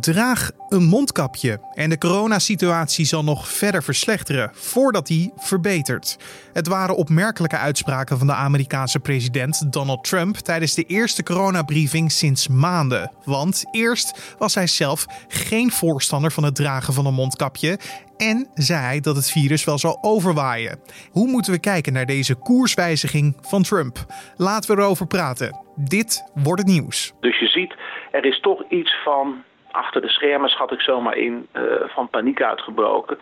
Draag een mondkapje en de coronasituatie zal nog verder verslechteren voordat die verbetert. Het waren opmerkelijke uitspraken van de Amerikaanse president Donald Trump tijdens de eerste coronabriefing sinds maanden. Want eerst was hij zelf geen voorstander van het dragen van een mondkapje en zei dat het virus wel zal overwaaien. Hoe moeten we kijken naar deze koerswijziging van Trump? Laten we erover praten. Dit wordt het nieuws. Dus je ziet, er is toch iets van achter de schermen, schat ik zomaar in, uh, van paniek uitgebroken.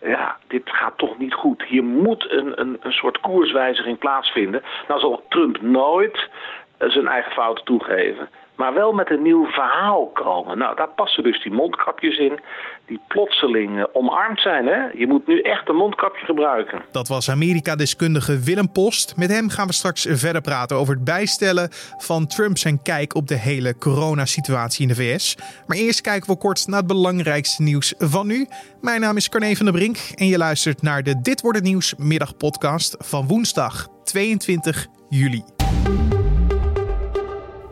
Ja, dit gaat toch niet goed. Hier moet een, een, een soort koerswijziging plaatsvinden. Nou zal Trump nooit zijn eigen fouten toegeven maar wel met een nieuw verhaal komen. Nou, daar passen dus die mondkapjes in, die plotseling omarmd zijn. Hè? Je moet nu echt een mondkapje gebruiken. Dat was Amerika-deskundige Willem Post. Met hem gaan we straks verder praten over het bijstellen van Trump zijn kijk op de hele coronasituatie in de VS. Maar eerst kijken we kort naar het belangrijkste nieuws van nu. Mijn naam is Carne van der Brink en je luistert naar de Dit wordt het nieuws middagpodcast van woensdag 22 juli.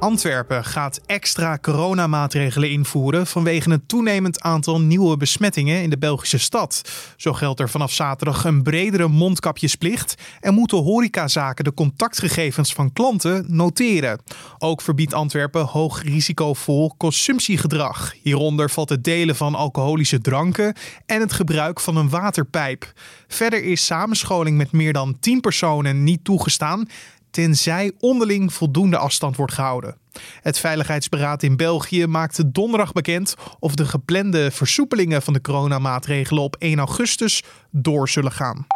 Antwerpen gaat extra coronamaatregelen invoeren vanwege een toenemend aantal nieuwe besmettingen in de Belgische stad. Zo geldt er vanaf zaterdag een bredere mondkapjesplicht en moeten horecazaken de contactgegevens van klanten noteren. Ook verbiedt Antwerpen hoog risicovol consumptiegedrag. Hieronder valt het delen van alcoholische dranken en het gebruik van een waterpijp. Verder is samenscholing met meer dan 10 personen niet toegestaan tenzij onderling voldoende afstand wordt gehouden. Het Veiligheidsberaad in België maakte donderdag bekend of de geplande versoepelingen van de coronamaatregelen op 1 augustus door zullen gaan.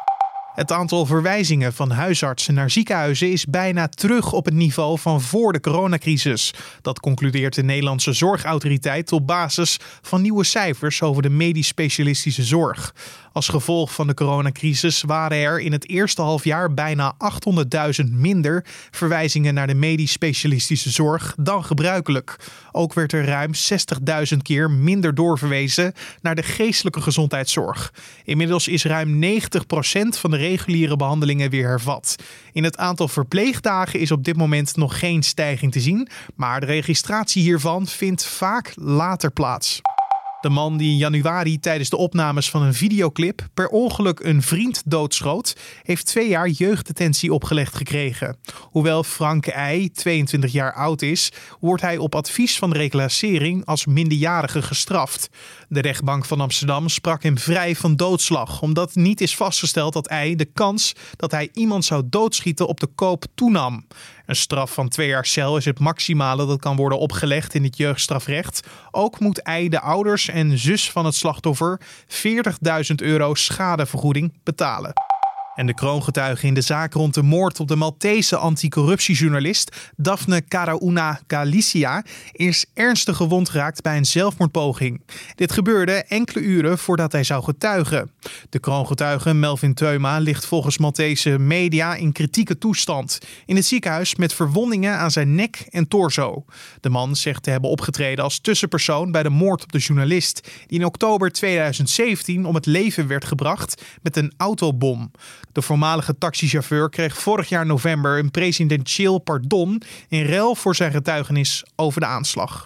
Het aantal verwijzingen van huisartsen naar ziekenhuizen is bijna terug op het niveau van voor de coronacrisis. Dat concludeert de Nederlandse Zorgautoriteit op basis van nieuwe cijfers over de medisch specialistische zorg. Als gevolg van de coronacrisis waren er in het eerste halfjaar bijna 800.000 minder verwijzingen naar de medisch specialistische zorg dan gebruikelijk. Ook werd er ruim 60.000 keer minder doorverwezen naar de geestelijke gezondheidszorg. Inmiddels is ruim 90% van de reguliere behandelingen weer hervat. In het aantal verpleegdagen is op dit moment nog geen stijging te zien, maar de registratie hiervan vindt vaak later plaats. De man die in januari tijdens de opnames van een videoclip per ongeluk een vriend doodschoot, heeft twee jaar jeugddetentie opgelegd gekregen. Hoewel Frank Eij 22 jaar oud is, wordt hij op advies van de reclassering als minderjarige gestraft. De rechtbank van Amsterdam sprak hem vrij van doodslag, omdat niet is vastgesteld dat Eij de kans dat hij iemand zou doodschieten op de koop toenam. Een straf van twee jaar cel is het maximale dat kan worden opgelegd in het jeugdstrafrecht. Ook moet Ei de ouders en zus van het slachtoffer 40.000 euro schadevergoeding betalen. En de kroongetuige in de zaak rond de moord op de Maltese anticorruptiejournalist Daphne Caruana Galicia is ernstig gewond geraakt bij een zelfmoordpoging. Dit gebeurde enkele uren voordat hij zou getuigen. De kroongetuige Melvin Teuma ligt volgens Maltese media in kritieke toestand in het ziekenhuis met verwondingen aan zijn nek en torso. De man zegt te hebben opgetreden als tussenpersoon bij de moord op de journalist die in oktober 2017 om het leven werd gebracht met een autobom. De voormalige taxichauffeur kreeg vorig jaar november een presidentieel pardon in ruil voor zijn getuigenis over de aanslag.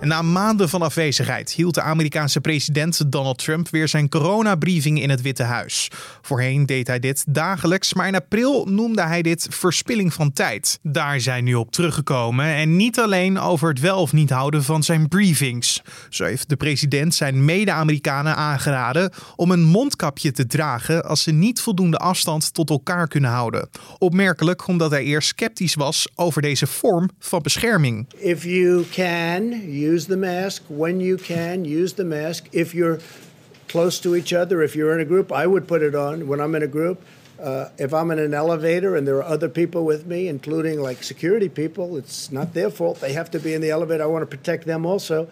Na maanden van afwezigheid hield de Amerikaanse president Donald Trump weer zijn coronabriefing in het Witte Huis. Voorheen deed hij dit dagelijks, maar in april noemde hij dit verspilling van tijd. Daar zijn nu op teruggekomen en niet alleen over het wel of niet houden van zijn briefings. Zo heeft de president zijn mede-Amerikanen aangeraden om een mondkapje te dragen als ze niet voldoende afstand tot elkaar kunnen houden. Opmerkelijk omdat hij eerst sceptisch was over deze vorm van bescherming. If you can, use the mask when you can. Use the mask if you're close to each other. If you're in a group, I would put it on when I'm in a group. Uh, if I'm in an elevator and there are other people with me, including like security people, it's not their fault. They have to be in the elevator. I want to protect them also.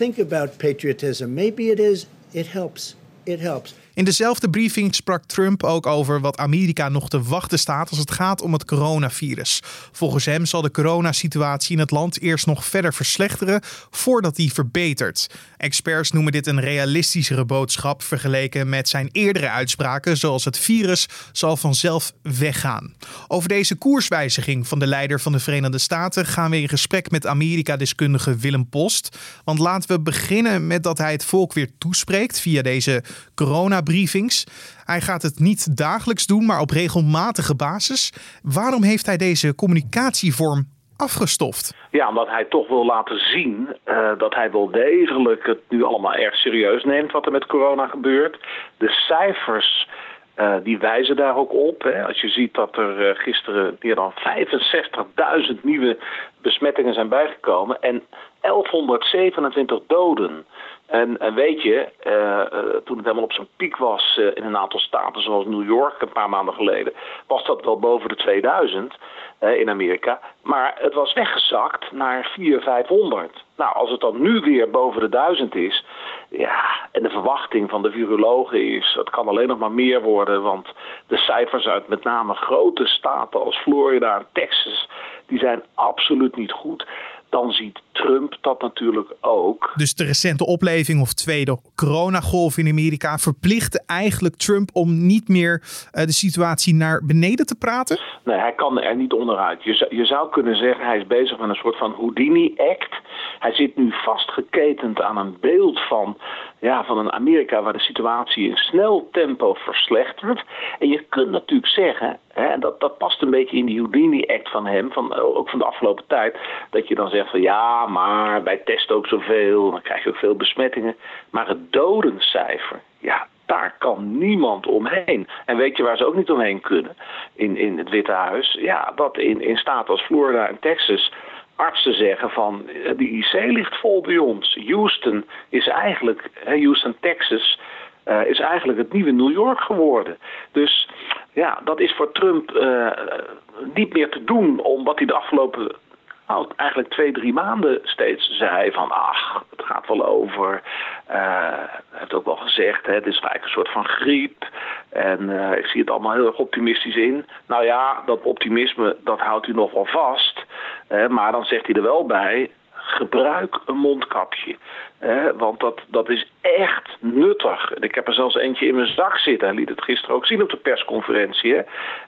Think about patriotism. Maybe it is, it helps. It helps. In dezelfde briefing sprak Trump ook over wat Amerika nog te wachten staat als het gaat om het coronavirus. Volgens hem zal de coronasituatie in het land eerst nog verder verslechteren voordat die verbetert. Experts noemen dit een realistischere boodschap vergeleken met zijn eerdere uitspraken, zoals het virus zal vanzelf weggaan. Over deze koerswijziging van de leider van de Verenigde Staten gaan we in gesprek met Amerika-deskundige Willem Post. Want laten we beginnen met dat hij het volk weer toespreekt via deze coronabriefings. Hij gaat het niet dagelijks doen, maar op regelmatige basis. Waarom heeft hij deze communicatievorm afgestoft? Ja, omdat hij toch wil laten zien uh, dat hij wel degelijk het nu allemaal erg serieus neemt wat er met corona gebeurt. De cijfers uh, die wijzen daar ook op. Hè. Als je ziet dat er uh, gisteren meer dan 65.000 nieuwe besmettingen zijn bijgekomen en 1127 doden. En, en weet je, uh, toen het helemaal op zijn piek was in een aantal staten zoals New York een paar maanden geleden, was dat wel boven de 2000 in Amerika. Maar het was weggezakt naar 400, 500. Nou, als het dan nu weer boven de 1000 is, ja, en de verwachting van de virologen is, het kan alleen nog maar meer worden, want de cijfers uit met name grote staten als Florida en Texas, die zijn absoluut niet goed dan ziet Trump dat natuurlijk ook. Dus de recente opleving of tweede coronagolf in Amerika verplichtte eigenlijk Trump om niet meer uh, de situatie naar beneden te praten? Nee, hij kan er niet onderuit. Je zou, je zou kunnen zeggen, hij is bezig met een soort van Houdini-act. Hij zit nu vastgeketend aan een beeld van, ja, van een Amerika waar de situatie in snel tempo verslechtert. En je kunt natuurlijk zeggen, hè, dat, dat past een beetje in die Houdini-act van hem, van, ook van de afgelopen tijd, dat je dan zegt van ja, maar wij testen ook zoveel, dan krijg je ook veel besmettingen. Maar het dodencijfer, ja, daar kan niemand omheen. En weet je waar ze ook niet omheen kunnen? In, in het Witte Huis. Ja, dat in, in staten als Florida en Texas artsen zeggen van eh, de IC ligt vol bij ons. Houston is eigenlijk, Houston, Texas, uh, is eigenlijk het nieuwe New York geworden. Dus ja, dat is voor Trump uh, niet meer te doen om wat hij de afgelopen nou, eigenlijk twee, drie maanden steeds zei van ach, het gaat wel over. Uh, heeft ook wel gezegd, hè, het is eigenlijk een soort van griep. En uh, ik zie het allemaal heel erg optimistisch in. Nou ja, dat optimisme, dat houdt u nog wel vast. Maar dan zegt hij er wel bij, gebruik een mondkapje. want dat, dat is echt nuttig. Ik heb er zelfs eentje in mijn zak zitten. Hij liet het gisteren ook zien op de persconferentie.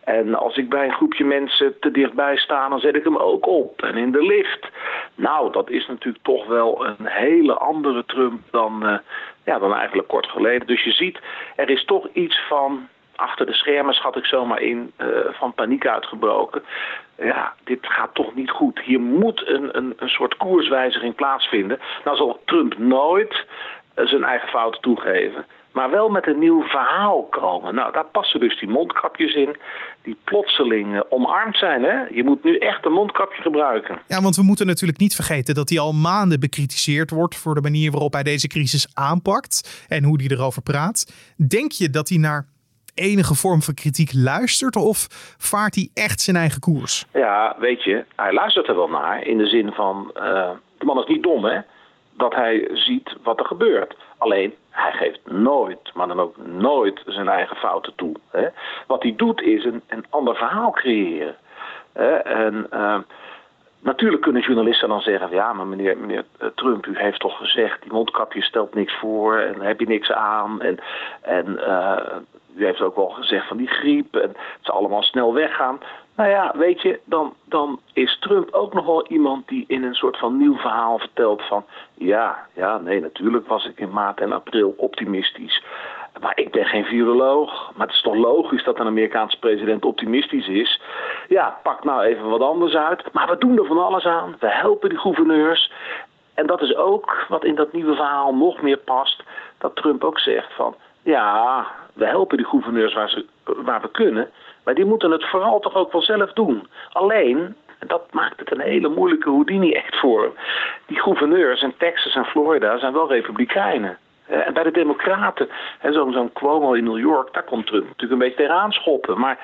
En als ik bij een groepje mensen te dichtbij sta, dan zet ik hem ook op. En in de lift. Nou, dat is natuurlijk toch wel een hele andere Trump dan, uh, ja, dan eigenlijk kort geleden. Dus je ziet, er is toch iets van achter de schermen, schat ik zomaar in, uh, van paniek uitgebroken. Ja, dit gaat toch niet goed. Hier moet een, een, een soort koerswijziging plaatsvinden. Nou zal Trump nooit uh, zijn eigen fouten toegeven. Maar wel met een nieuw verhaal komen. Nou, daar passen dus die mondkapjes in. Die plotseling uh, omarmd zijn. Hè? Je moet nu echt een mondkapje gebruiken. Ja, want we moeten natuurlijk niet vergeten dat hij al maanden bekritiseerd wordt. voor de manier waarop hij deze crisis aanpakt. en hoe hij erover praat. Denk je dat hij naar enige vorm van kritiek luistert? Of vaart hij echt zijn eigen koers? Ja, weet je, hij luistert er wel naar. In de zin van, uh, de man is niet dom hè. Dat hij ziet wat er gebeurt. Alleen, hij geeft nooit, maar dan ook nooit zijn eigen fouten toe. Hè. Wat hij doet is een, een ander verhaal creëren. Hè. En... Uh, Natuurlijk kunnen journalisten dan zeggen: ja, maar meneer, meneer Trump, u heeft toch gezegd, die mondkapje stelt niks voor en heb je niks aan. En, en uh, u heeft ook wel gezegd van die griep en het zal allemaal snel weggaan. Nou ja, weet je, dan, dan is Trump ook nog wel iemand die in een soort van nieuw verhaal vertelt van... ja, ja, nee, natuurlijk was ik in maart en april optimistisch. Maar ik ben geen viroloog. Maar het is toch logisch dat een Amerikaanse president optimistisch is. Ja, pak nou even wat anders uit. Maar we doen er van alles aan. We helpen die gouverneurs. En dat is ook wat in dat nieuwe verhaal nog meer past. Dat Trump ook zegt van... Ja, we helpen die gouverneurs waar, ze, waar we kunnen. Maar die moeten het vooral toch ook wel zelf doen. Alleen, en dat maakt het een hele moeilijke Houdini echt voor Die gouverneurs in Texas en Florida zijn wel republikeinen. En bij de Democraten, zo'n zo Cuomo in New York, daar komt Trump natuurlijk een beetje tegenaan schoppen. Maar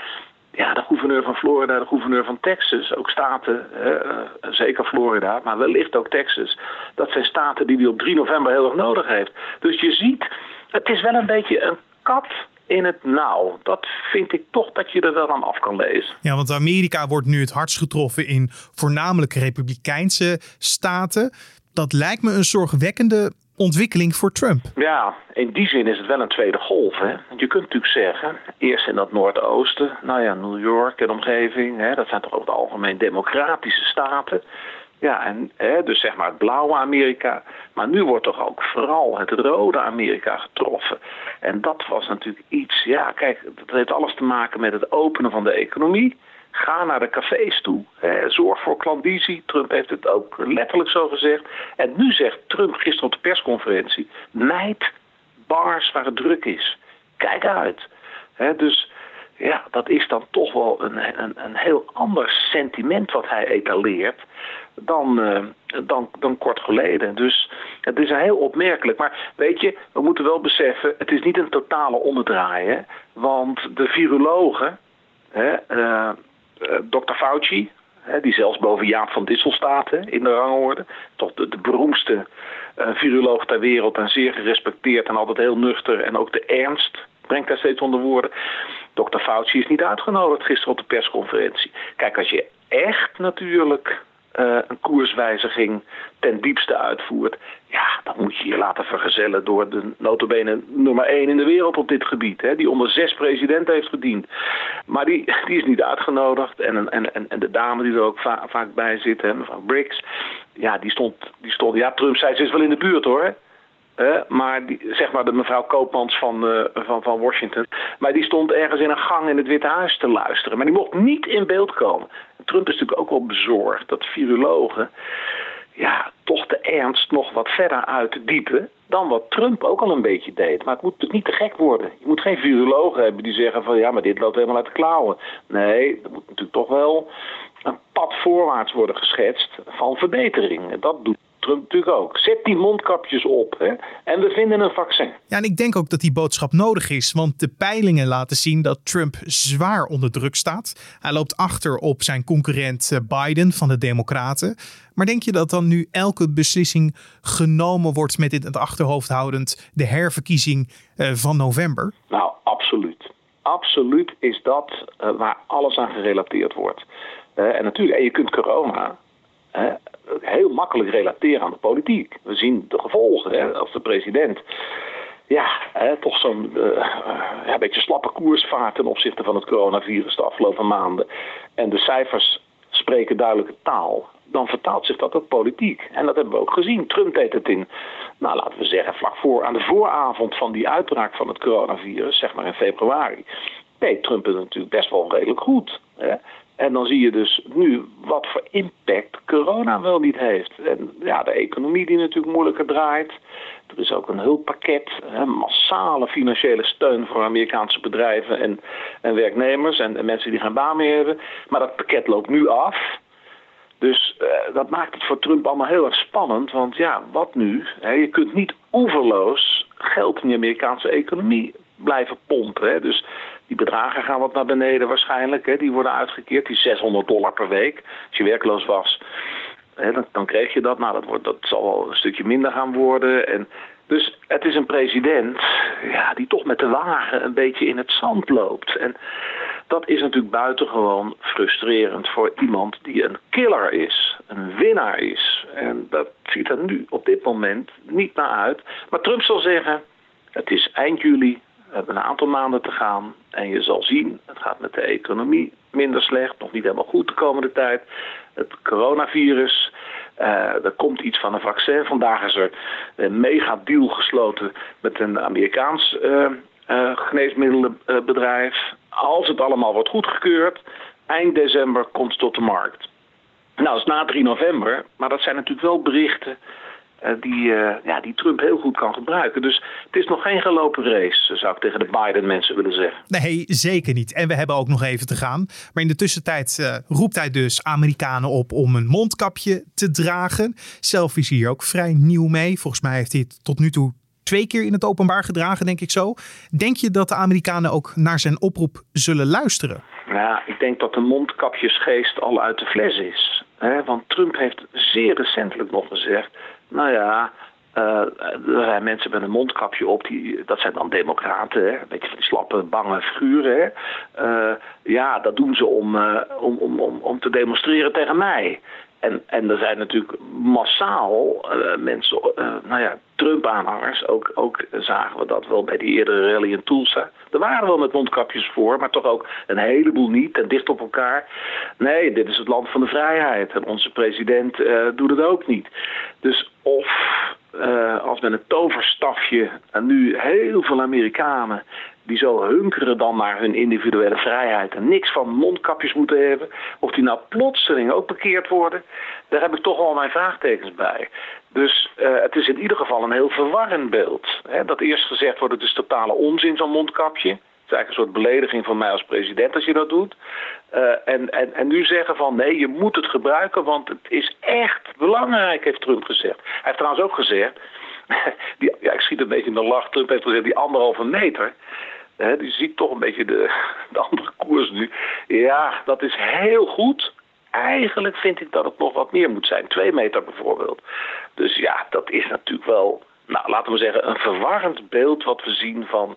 ja, de gouverneur van Florida, de gouverneur van Texas, ook staten, eh, zeker Florida, maar wellicht ook Texas. Dat zijn staten die hij op 3 november heel erg nodig heeft. Dus je ziet, het is wel een beetje een kat in het nauw. Dat vind ik toch dat je er wel aan af kan lezen. Ja, want Amerika wordt nu het hardst getroffen in voornamelijk republikeinse staten. Dat lijkt me een zorgwekkende ontwikkeling voor Trump. Ja, in die zin is het wel een tweede golf. Hè? Je kunt natuurlijk zeggen, eerst in dat Noordoosten, nou ja, New York en omgeving, hè, dat zijn toch over het algemeen democratische staten. Ja, en hè, dus zeg maar het blauwe Amerika. Maar nu wordt toch ook vooral het rode Amerika getroffen. En dat was natuurlijk iets, ja, kijk, dat heeft alles te maken met het openen van de economie. Ga naar de cafés toe. zorg voor klandizie. Trump heeft het ook letterlijk zo gezegd. En nu zegt Trump gisteren op de persconferentie: Nijd bars waar het druk is. Kijk uit. dus ja, dat is dan toch wel een, een, een heel ander sentiment wat hij etaleert dan, uh, dan, dan kort geleden. Dus het is heel opmerkelijk. Maar weet je, we moeten wel beseffen, het is niet een totale omdraaien. Want de virologen, hè, uh, Dr. Fauci, hè, die zelfs boven Jaap van Dissel staat hè, in de rangorde, toch de, beroemdste viroloog ter wereld en zeer gerespecteerd en altijd heel nuchter en ook de ernst brengt daar steeds onder woorden. Dr. Fauci is niet uitgenodigd gisteren op de persconferentie. Kijk, als je echt natuurlijk uh, een koerswijziging ten diepste uitvoert, ja, dan moet je je laten vergezellen door de notabene nummer 1 in de wereld op dit gebied, hè, die onder zes presidenten heeft gediend. Maar die, die is niet uitgenodigd en, en, en, en de dame die er ook vaak bij zit, hè, mevrouw Briggs, ja, die stond, die stond, ja, Trump zei ze is wel in de buurt hoor maar die, zeg maar de mevrouw Koopmans van, uh, van, van Washington. Maar die stond ergens in een gang in het Witte Huis te luisteren. Maar die mocht niet in beeld komen. Trump is natuurlijk ook wel bezorgd dat virologen ja, toch de ernst nog wat verder uitdiepen dan wat Trump ook al een beetje deed. Maar het moet natuurlijk niet te gek worden. Je moet geen virologen hebben die zeggen van ja, maar dit loopt helemaal uit de klauwen. Nee, er moet natuurlijk toch wel een pad voorwaarts worden geschetst van verbetering. Dat doet Trump natuurlijk ook. Zet die mondkapjes op hè? en we vinden een vaccin. Ja, en ik denk ook dat die boodschap nodig is, want de peilingen laten zien dat Trump zwaar onder druk staat. Hij loopt achter op zijn concurrent eh, Biden van de Democraten. Maar denk je dat dan nu elke beslissing genomen wordt met in het achterhoofd houdend de herverkiezing eh, van november? Nou, absoluut. Absoluut is dat uh, waar alles aan gerelateerd wordt. En natuurlijk, en je kunt corona heel makkelijk relateren aan de politiek. We zien de gevolgen hè, als de president ja, hè, toch zo'n uh, ja, beetje slappe koers vaart ten opzichte van het coronavirus de afgelopen maanden. En de cijfers spreken duidelijke taal. Dan vertaalt zich dat ook politiek. En dat hebben we ook gezien. Trump deed het in, nou laten we zeggen, vlak voor aan de vooravond van die uitbraak van het coronavirus, zeg maar in februari. deed Trump het natuurlijk best wel redelijk goed. Hè. En dan zie je dus nu wat voor impact corona wel niet heeft. En ja, de economie die natuurlijk moeilijker draait. Er is ook een hulppakket, hè, massale financiële steun voor Amerikaanse bedrijven en, en werknemers en, mensen die geen baan meer hebben. Maar dat pakket loopt nu af. Dus uh, dat maakt het voor Trump allemaal heel erg spannend. Want ja, wat nu? je kunt niet oeverloos geld in de Amerikaanse economie blijven pompen. Hè. Dus die bedragen gaan wat naar beneden waarschijnlijk. Hè. Die worden uitgekeerd, die 600 dollar per week. Als je werkloos was, hè, dan, dan kreeg je dat. Nou, dat, wordt, dat zal wel een stukje minder gaan worden. En dus het is een president ja, die toch met de wagen een beetje in het zand loopt. En dat is natuurlijk buitengewoon frustrerend voor iemand die een killer is, een winnaar is. En dat ziet er nu op dit moment niet naar uit. Maar Trump zal zeggen, het is eind juli, we hebben een aantal maanden te gaan en je zal zien, het gaat met de economie minder slecht, nog niet helemaal goed de komende tijd. Het coronavirus, uh, er komt iets van een vaccin. Vandaag is er een mega deal gesloten met een Amerikaans uh, uh, geneesmiddelenbedrijf. Als het allemaal wordt goedgekeurd, eind december komt het tot de markt. Nou, dat is na 3 november, maar dat zijn natuurlijk wel berichten eh, die, uh, ja, die Trump heel goed kan gebruiken. Dus het is nog geen gelopen race, zou ik tegen de Biden-mensen willen zeggen. Nee, zeker niet. En we hebben ook nog even te gaan. Maar in de tussentijd uh, roept hij dus Amerikanen op om een mondkapje te dragen. Zelf is hij hier ook vrij nieuw mee. Volgens mij heeft hij het tot nu toe twee keer in het openbaar gedragen, denk ik zo. Denk je dat de Amerikanen ook naar zijn oproep zullen luisteren? Ja, ik denk dat de mondkapjesgeest al uit de fles is. Hè? Want Trump heeft zeer recentelijk nog gezegd nou ja, Uh, er zijn mensen met een mondkapje op, die, dat zijn dan democraten, hè? een beetje van die slappe, bange figuren. Hè? Uh, ja, dat doen ze om, uh, om, om, om, om te demonstreren tegen mij. En, en er zijn natuurlijk massaal uh, mensen, uh, nou ja, Trump-aanhangers. Ook, ook zagen we dat wel bij die eerdere rally in Tulsa. Er waren wel met mondkapjes voor, maar toch ook een heleboel niet en dicht op elkaar. Nee, dit is het land van de vrijheid. En onze president uh, doet het ook niet. Dus of als met een toverstafje en nu heel veel Amerikanen die zo hunkeren dan naar hun individuele vrijheid en niks van mondkapjes moeten hebben, of die nou plotseling ook bekeerd worden, daar heb ik toch al mijn vraagtekens bij. Dus uh, het is in ieder geval een heel verwarrend beeld. Hè? Dat eerst gezegd wordt, het is totale onzin zo'n mondkapje. Het is eigenlijk een soort belediging van mij als president als je dat doet. Uh, en, en, en nu zeggen van nee, je moet het gebruiken, want het is echt belangrijk, heeft Trump gezegd. Hij heeft trouwens ook gezegd, ja, ik schiet een beetje in de lach, Trump heeft gezegd die anderhalve meter. Hè, die ziet toch een beetje de, de andere koers nu. Ja, dat is heel goed. Eigenlijk vind ik dat het nog wat meer moet zijn. Twee meter bijvoorbeeld. Dus ja, dat is natuurlijk wel, nou, laten we zeggen, een verwarrend beeld wat we zien van,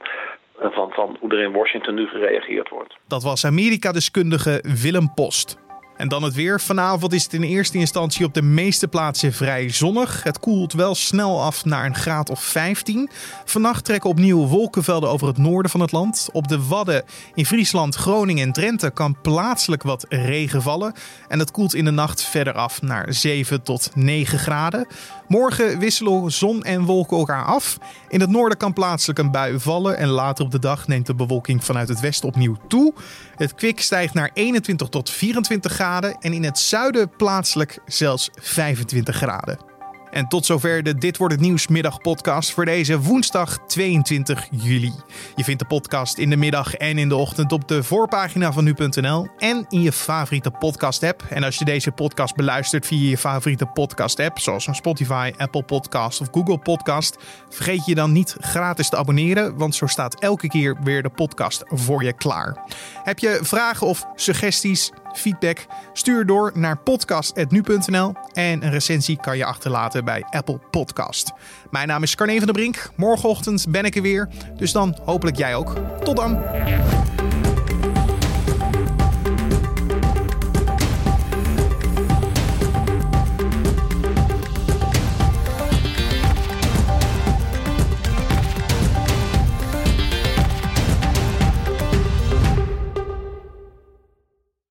van, van hoe er in Washington nu gereageerd wordt. Dat was Amerika-deskundige Willem Post. En dan het weer. Vanavond is het in eerste instantie op de meeste plaatsen vrij zonnig. Het koelt wel snel af naar een graad of 15. Vannacht trekken opnieuw wolkenvelden over het noorden van het land. Op de Wadden in Friesland, Groningen en Drenthe kan plaatselijk wat regen vallen. En het koelt in de nacht verder af naar 7 tot 9 graden. Morgen wisselen zon en wolken elkaar af. In het noorden kan plaatselijk een bui vallen. En later op de dag neemt de bewolking vanuit het westen opnieuw toe. Het kwik stijgt naar 21 tot 24 graden en in het zuiden plaatselijk zelfs 25 graden. En tot zover de Dit wordt het nieuwsmiddag podcast voor deze woensdag 22 juli. Je vindt de podcast in de middag en in de ochtend op de voorpagina van nu.nl en in je favoriete podcast app. En als je deze podcast beluistert via je favoriete podcast app, zoals een Spotify, Apple Podcast of Google Podcast, vergeet je dan niet gratis te abonneren, want zo staat elke keer weer de podcast voor je klaar. Heb je vragen of suggesties? Feedback. Stuur door naar podcast.nu.nl en een recensie kan je achterlaten bij Apple Podcast. Mijn naam is Carne van der Brink. Morgenochtend ben ik er weer, dus dan hopelijk jij ook. Tot dan!